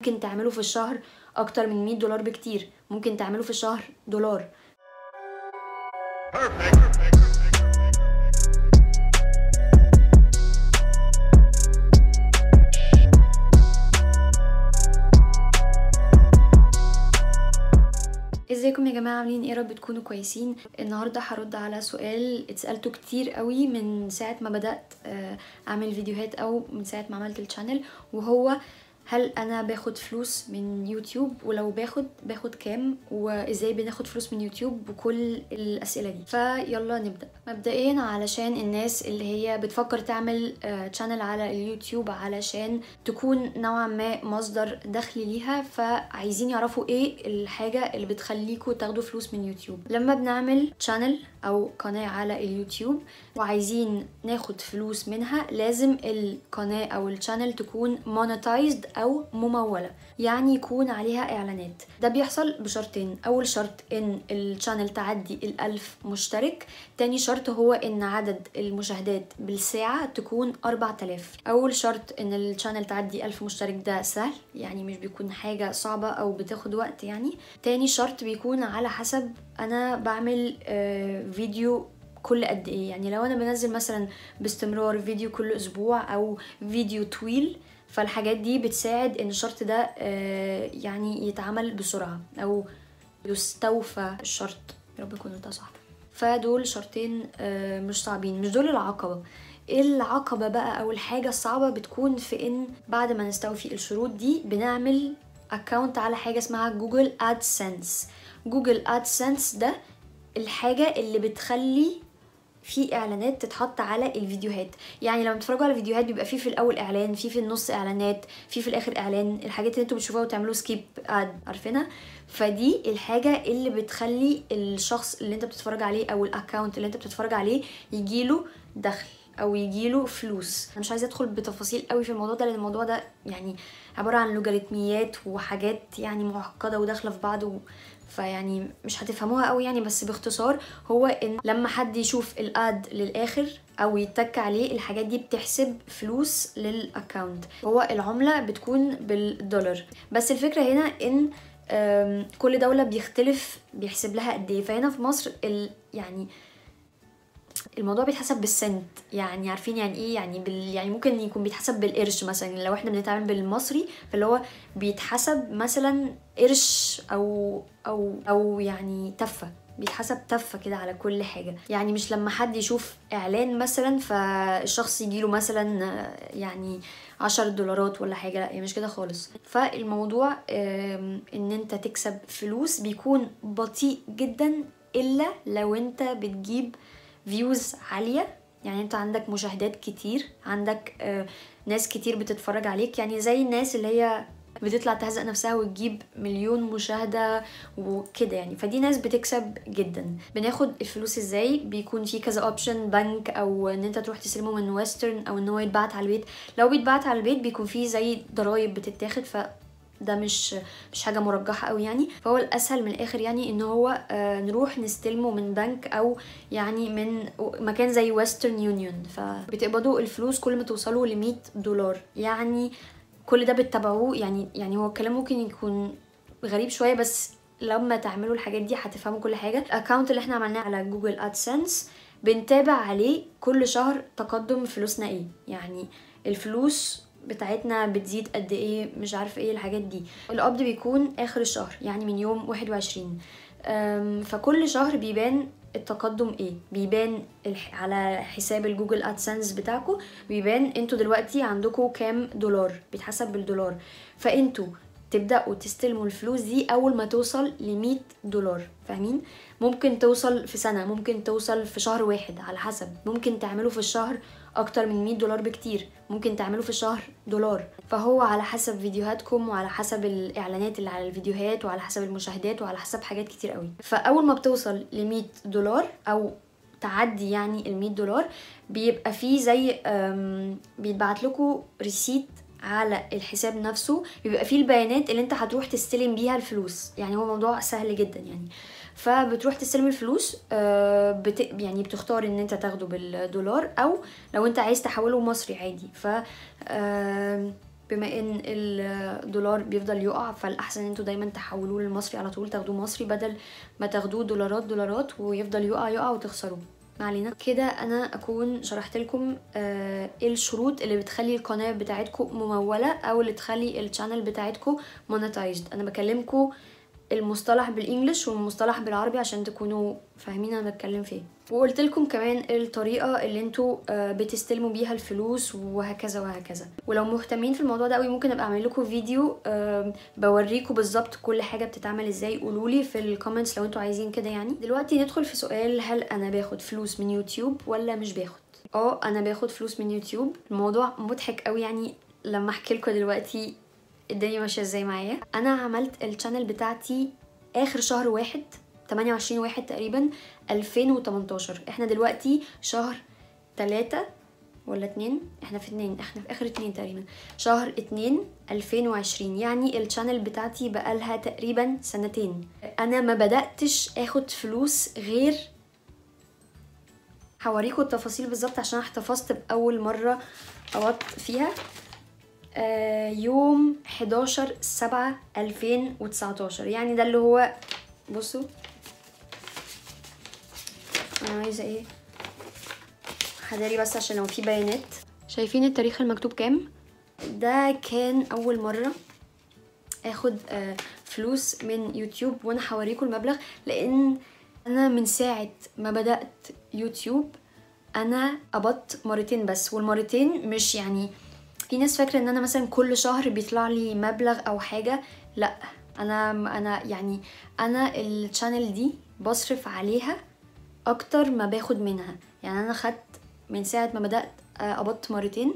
ممكن تعمله في الشهر أكتر من 100 دولار بكتير. ممكن تعمله في الشهر دولار. إزيكم يا جماعة؟ عاملين إيه رب تكونوا كويسين؟ النهارده هرد على سؤال اتسألته كتير قوي من ساعة ما بدأت آه، أعمل فيديوهات أو من ساعة ما عملت ال channel وهو هل أنا باخد فلوس من يوتيوب؟ ولو باخد باخد كام؟ وإزاي بناخد فلوس من يوتيوب؟ وكل الأسئلة دي. فيلا نبدأ. مبدئيا علشان الناس اللي هي بتفكر تعمل channel على اليوتيوب علشان تكون نوعا ما مصدر دخل ليها فعايزين يعرفوا إيه الحاجة اللي بتخليكوا تاخدوا فلوس من يوتيوب. لما بنعمل channel أو قناة على اليوتيوب وعايزين ناخد فلوس منها لازم القناة أو ال channel تكون monetized أو ممولة يعني يكون عليها إعلانات. ده بيحصل بشرطين أول شرط إن ال channel تعدي الألف مشترك تاني شرط هو إن عدد المشاهدات بالساعة تكون 4000 أول شرط إن ال channel تعدي ألف مشترك ده سهل يعني مش بيكون حاجة صعبة أو بتاخد وقت يعني. تاني شرط بيكون على حسب أنا بعمل آه، فيديو كل قد إيه. يعني لو أنا بنزل مثلا باستمرار فيديو كل أسبوع أو فيديو طويل فالحاجات دي بتساعد إن الشرط ده آه، يعني يتعمل بسرعة أو يستوفى الشرط. يا رب يكون قلتها صح. فدول شرطين آه، مش صعبين مش دول العقبة. العقبة بقى أو الحاجة الصعبة بتكون في إن بعد ما نستوفي الشروط دي بنعمل account على حاجة اسمها Google AdSense Google AdSense ده الحاجة اللي بتخلي في إعلانات تتحط على الفيديوهات. يعني لما تتفرجوا على فيديوهات بيبقى في في الأول إعلان في في النص إعلانات في في الآخر إعلان. الحاجات اللي أنتوا بتشوفوها وتعملوا skip ad عارفينها؟ فدي الحاجة اللي بتخلي الشخص اللي انت بتتفرج عليه أو ال account اللي انت بتتفرج عليه يجيله دخل أو يجيله فلوس. أنا مش عايزة أدخل بتفاصيل قوي في الموضوع ده لأن الموضوع ده يعني عبارة عن لوغاريتميات وحاجات يعني معقدة وداخلة في بعض. فيعني مش هتفهموها قوي يعني بس باختصار هو إن لما حد يشوف الاد للآخر أو يتك عليه الحاجات دي بتحسب فلوس للاكونت هو العملة بتكون بالدولار. بس الفكرة هنا إن كل دولة بيختلف بيحسب لها قد إيه. فهنا في مصر ال يعني الموضوع بيتحسب بالسنت. يعني عارفين يعني إيه؟ يعني بال يعني ممكن يكون بيتحسب بالقرش مثلا. لو إحنا بنتعامل بالمصري فاللي هو بيتحسب مثلا قرش أو أو أو يعني تفة. بيتحسب تفة كده على كل حاجة. يعني مش لما حد يشوف إعلان مثلا فالشخص يجيله مثلا يعني عشر دولارات ولا حاجة. لأ هي مش كده خالص. فالموضوع إن أنت تكسب فلوس بيكون بطيء جدا إلا لو أنت بتجيب views عالية. يعني انت عندك مشاهدات كتير عندك آه، ناس كتير بتتفرج عليك. يعني زي الناس اللي هي بتطلع تهزق نفسها وتجيب مليون مشاهدة وكده يعني. فدي ناس بتكسب جدا. بناخد الفلوس إزاي؟ بيكون في كذا option بنك أو إن انت تروح تستلمه من ويسترن أو إن هو يتبعت على البيت. لو بيتبعت على البيت بيكون في زي ضرايب بتتاخد. ف ده مش مش حاجة مرجحة قوي يعني. فهو الأسهل من الآخر يعني إن هو آه، نروح نستلمه من بنك أو يعني من مكان زي Western Union فبتقبضوا الفلوس كل ما توصلوا ل 100 دولار. يعني كل ده بتتابعوه؟ يعني يعني هو الكلام ممكن يكون غريب شوية بس لما تعملوا الحاجات دي هتفهموا كل حاجة. ال account اللي إحنا عملناه على Google AdSense بنتابع عليه كل شهر تقدم فلوسنا إيه. يعني الفلوس بتاعتنا بتزيد قد إيه مش عارفة إيه الحاجات دي. القبض بيكون آخر الشهر يعني من يوم 21 أم، فكل شهر بيبان التقدم إيه. بيبان على حساب الجوجل أدسنس بتاعكم بيبان أنتوا دلوقتي عندكم كام دولار. بيتحسب بالدولار. فأنتوا تبداوا تستلموا الفلوس دي أول ما توصل ل 100 دولار فاهمين؟ ممكن توصل في سنة ممكن توصل في شهر واحد على حسب. ممكن تعملوا في الشهر أكتر من 100 دولار بكتير. ممكن تعملوا في الشهر دولار. فهو على حسب فيديوهاتكم وعلى حسب الإعلانات اللي على الفيديوهات وعلى حسب المشاهدات وعلى حسب حاجات كتير قوي. فأول ما بتوصل ل 100 دولار أو تعدي يعني ال 100 دولار بيبقى فيه زي بيتبعت لكم ريسيت على الحساب نفسه بيبقى فيه البيانات اللي انت هتروح تستلم بيها الفلوس. يعني هو موضوع سهل جدا يعني. فبتروح تستلم الفلوس آه، بت... يعني بتختار إن انت تاخده بالدولار أو لو انت عايز تحوله مصري عادي. ف بما إن الدولار بيفضل يقع فالأحسن إن أنتوا دايما تحولوه للمصري على طول تاخدوه مصري بدل ما تاخدوه دولارات دولارات ويفضل يقع يقع وتخسروه. ما علينا. كده أنا أكون شرحت لكم آه إيه الشروط اللي بتخلي القناة بتاعتكم ممولة أو اللي تخلي ال channel بتاعتكم monetized أنا بكلمكم المصطلح بال English والمصطلح بالعربي عشان تكونوا فاهمين أنا بتكلم في إيه. وقلت لكم كمان الطريقة اللي أنتوا آه، بتستلموا بيها الفلوس وهكذا وهكذا. ولو مهتمين في الموضوع ده قوي ممكن أبقى أعمل لكم فيديو بوريكم بالظبط كل حاجة بتتعمل إزاي. قولوا لي في ال comments لو أنتوا عايزين كده يعني. دلوقتي ندخل في سؤال هل أنا باخد فلوس من يوتيوب ولا مش باخد؟ آه أنا باخد فلوس من يوتيوب. الموضوع مضحك قوي يعني لما أحكي لكم دلوقتي الدنيا ماشية إزاي معايا. أنا عملت ال channel بتاعتي آخر شهر واحد 28 واحد تقريبا 2018 إحنا دلوقتي شهر تلاتة ولا اتنين؟ إحنا في اتنين إحنا في آخر اتنين تقريبا. شهر اتنين 2020 يعني الشانل بتاعتي بقالها تقريبا سنتين. أنا ما بدأتش آخد فلوس غير هوريكم التفاصيل بالظبط عشان احتفظت بأول مرة قبضت فيها. يوم 11 7 2019 يعني ده اللي هو بصوا. أنا عايزة إيه؟ هداري بس عشان لو في بيانات. شايفين التاريخ المكتوب كام؟ ده كان أول مرة آخد آه، فلوس من يوتيوب وأنا هوريكم المبلغ لأن أنا من ساعة ما بدأت يوتيوب أنا قبضت مرتين بس والمرتين مش يعني في ناس فاكرة إن أنا مثلا كل شهر بيطلع لي مبلغ أو حاجة لأ. أنا أنا يعني أنا الشانل دي بصرف عليها أكتر ما باخد منها. يعني أنا خدت من ساعة ما بدأت آه، قبضت مرتين.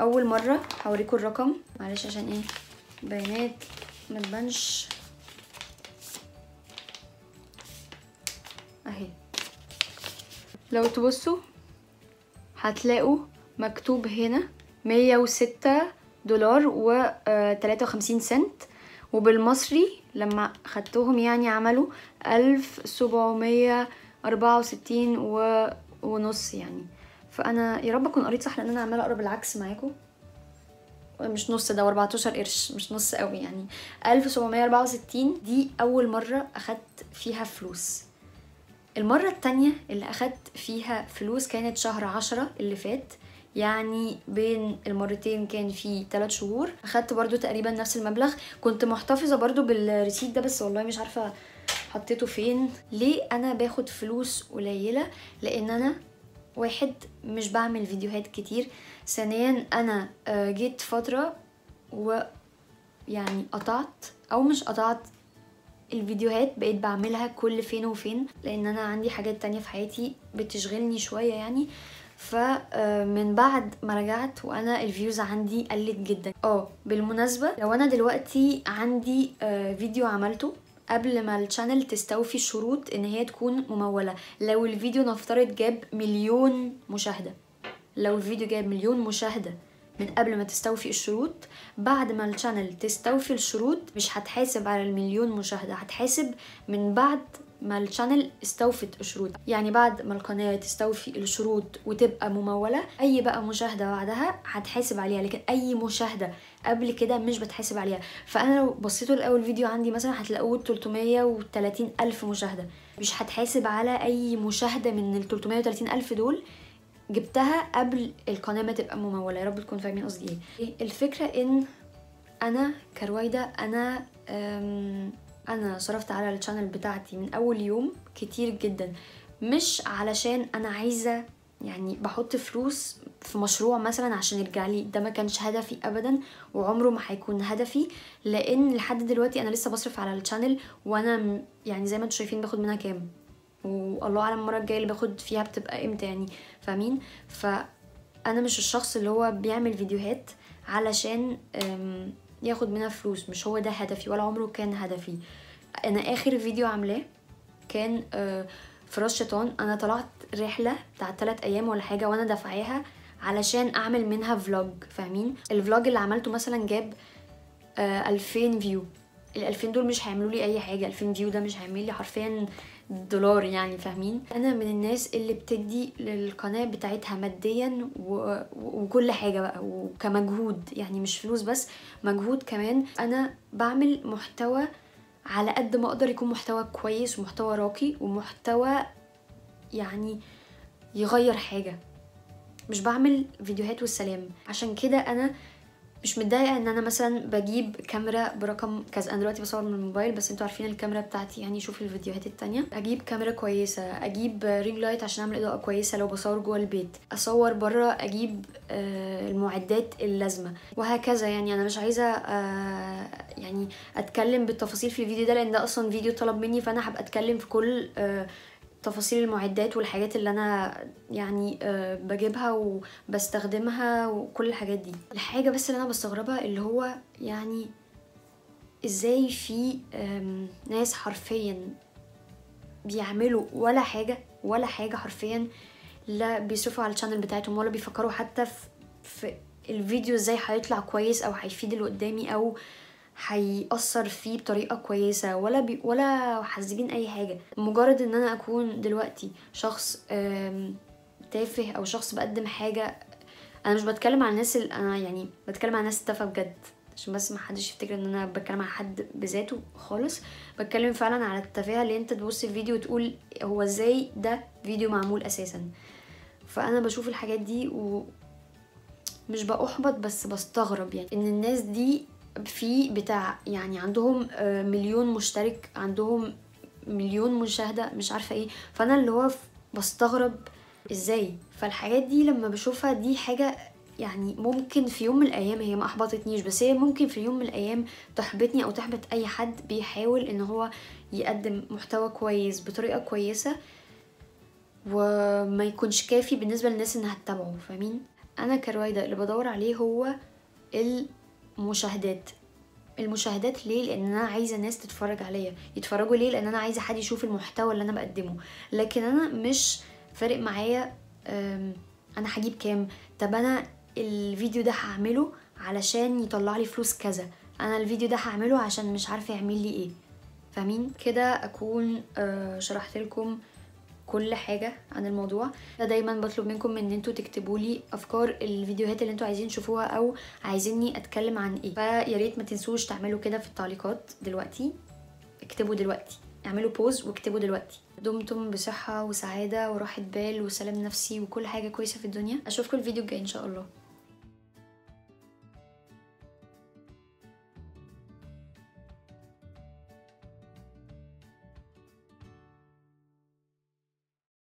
أول مرة هوريكم الرقم معلش عشان إيه بيانات ما تبانش. أهي. لو تبصوا هتلاقوا مكتوب هنا 106 دولار و آه، 53 سنت. وبالمصري لما خدتهم يعني عملوا 1764 و... ونص يعني. فأنا يا رب أكون قريت صح لأن أنا عمالة أقرأ بالعكس معاكم مش نص ده 14 قرش مش نص قوي يعني. 1764 دي أول مرة أخدت فيها فلوس. المرة التانية اللي أخدت فيها فلوس كانت شهر عشرة اللي فات. يعني بين المرتين كان في ثلاث شهور. أخدت برضو تقريبا نفس المبلغ. كنت محتفظة برضو بالريسيت ده بس والله مش عارفة حطيته فين. ليه أنا باخد فلوس قليلة؟ لأن أنا واحد مش بعمل فيديوهات كتير. ثانيا أنا آه، جيت فترة ويعني قطعت أو مش قطعت الفيديوهات بقيت بعملها كل فين وفين. لأن أنا عندي حاجات تانية في حياتي بتشغلني شوية يعني. فمن بعد ما رجعت وأنا ال views عندي قلت جدا. آه بالمناسبة لو أنا دلوقتي عندي آه، فيديو عملته قبل ما ال channel تستوفي الشروط إن هي تكون ممولة لو الفيديو نفترض جاب مليون مشاهدة. لو الفيديو جاب مليون مشاهدة. من قبل ما تستوفي الشروط بعد ما ال channel تستوفي الشروط مش هتحاسب على المليون مشاهدة هتحاسب من بعد ما ال channel استوفت الشروط. يعني بعد ما القناة تستوفي الشروط وتبقى ممولة أي بقى مشاهدة بعدها هتحاسب عليها لكن أي مشاهدة قبل كده مش بتحاسب عليها. فأنا لو بصيتوا الأول فيديو عندي مثلا هتلاقوه 330 ألف مشاهدة. مش هتحاسب على أي مشاهدة من ال 330 ألف دول. جبتها قبل القناة ما تبقى ممولة. يا رب تكونوا فاهمين قصدي إيه. الفكرة ان أنا كرويدة أنا أنا صرفت على ال channel بتاعتي من أول يوم كتير جدا. مش علشان أنا عايزة يعني بحط فلوس في مشروع مثلا عشان يرجع لي. ده ما كانش هدفي ابدا وعمره ما هيكون هدفي لأن لحد دلوقتي أنا لسه بصرف على ال channel وأنا يعني زي ما أنتم شايفين باخد منها كام؟ والله أعلم المرة الجاية اللي باخد فيها بتبقى إمتى يعني فاهمين؟ فأنا مش الشخص اللي هو بيعمل فيديوهات علشان ياخد منها فلوس مش هو ده هدفي ولا عمره كان هدفي. أنا آخر فيديو عاملاه كان آه، في راس شيطان. أنا طلعت رحلة بتاعت 3 أيام ولا حاجة وأنا دافعاها علشان أعمل منها vlog فاهمين؟ ال vlog اللي عملته مثلا جاب آه 2000 view ال 2000 دول مش هيعملوا لي أي حاجة 2000 فيو ده مش هيعمل لي حرفيا دولار يعني فاهمين؟ أنا من الناس اللي بتدي للقناة بتاعتها ماديا و... وكل حاجة بقى وكمجهود يعني مش فلوس بس مجهود كمان. أنا بعمل محتوى على قد ما أقدر يكون محتوى كويس ومحتوى راقي ومحتوى يعني يغير حاجة. مش بعمل فيديوهات والسلام. عشان كده أنا مش متضايقة إن أنا مثلا بجيب كاميرا برقم كذا. أنا دلوقتي بصور من الموبايل بس أنتوا عارفين الكاميرا بتاعتي. يعني شوفوا الفيديوهات التانية. أجيب كاميرا كويسة أجيب ring light عشان أعمل إضاءة كويسة لو بصور جوه البيت. أصور بره أجيب آه المعدات اللازمة. وهكذا يعني. أنا مش عايزة آه يعني أتكلم بالتفاصيل في الفيديو ده لأن ده أصلا فيديو طلب مني فأنا هبقى أتكلم في كل آه تفاصيل المعدات والحاجات اللي أنا يعني أه بجيبها وبستخدمها وكل الحاجات دي. الحاجة بس اللي أنا بستغربها اللي هو يعني إزاي في ناس حرفيا بيعملوا ولا حاجة ولا حاجة حرفيا لا بيصرفوا على ال channel بتاعتهم ولا بيفكروا حتى في, في الفيديو إزاي هيطلع كويس أو هيفيد اللي قدامي أو هيأثر فيه بطريقة كويسة ولا بي ولا حاسبين أي حاجة. مجرد إن أنا أكون دلوقتي شخص تافه أو شخص بقدم حاجة أنا مش بتكلم عن الناس اللي أنا يعني بتكلم عن ناس تافهة بجد. عشان بس ما حدش يفتكر إن أنا بتكلم عن حد بذاته خالص. بتكلم فعلا على التفاهه اللي أنت تبص الفيديو وتقول هو إزاي ده فيديو معمول أساسا. فأنا بشوف الحاجات دي و مش بأحبط بس بستغرب يعني. إن الناس دي في بتاع يعني عندهم مليون مشترك عندهم مليون مشاهدة مش عارفة إيه. فأنا اللي هو بستغرب إزاي. فالحاجات دي لما بشوفها دي حاجة يعني ممكن في يوم من الأيام هي ما أحبطتنيش بس هي ممكن في يوم من الأيام تحبطني أو تحبط أي حد بيحاول إن هو يقدم محتوى كويس بطريقة كويسة وما يكونش كافي بالنسبة للناس إنها تتابعه فاهمين؟ أنا كرويدة اللي بدور عليه هو المشاهدات المشاهدات ليه؟ لأن أنا عايزة ناس تتفرج عليا. يتفرجوا ليه؟ لأن أنا عايزة حد يشوف المحتوى اللي أنا بقدمه. لكن أنا مش فارق معايا أنا هجيب كام؟ طب أنا الفيديو ده هعمله علشان يطلع لي فلوس كذا. أنا الفيديو ده هعمله عشان مش عارفة يعمل لي إيه. فاهمين؟ كده أكون شرحت لكم كل حاجة عن الموضوع. دايما بطلب منكم إن أنتوا تكتبوا لي أفكار الفيديوهات اللي أنتوا عايزين تشوفوها أو عايزيني أتكلم عن إيه. فيا ريت ما تنسوش تعملوا كده في التعليقات دلوقتي. اكتبوا دلوقتي. اعملوا بوز واكتبوا دلوقتي. دمتم بصحة وسعادة وراحة بال وسلام نفسي وكل حاجة كويسة في الدنيا. أشوفكم الفيديو الجاي إن شاء الله.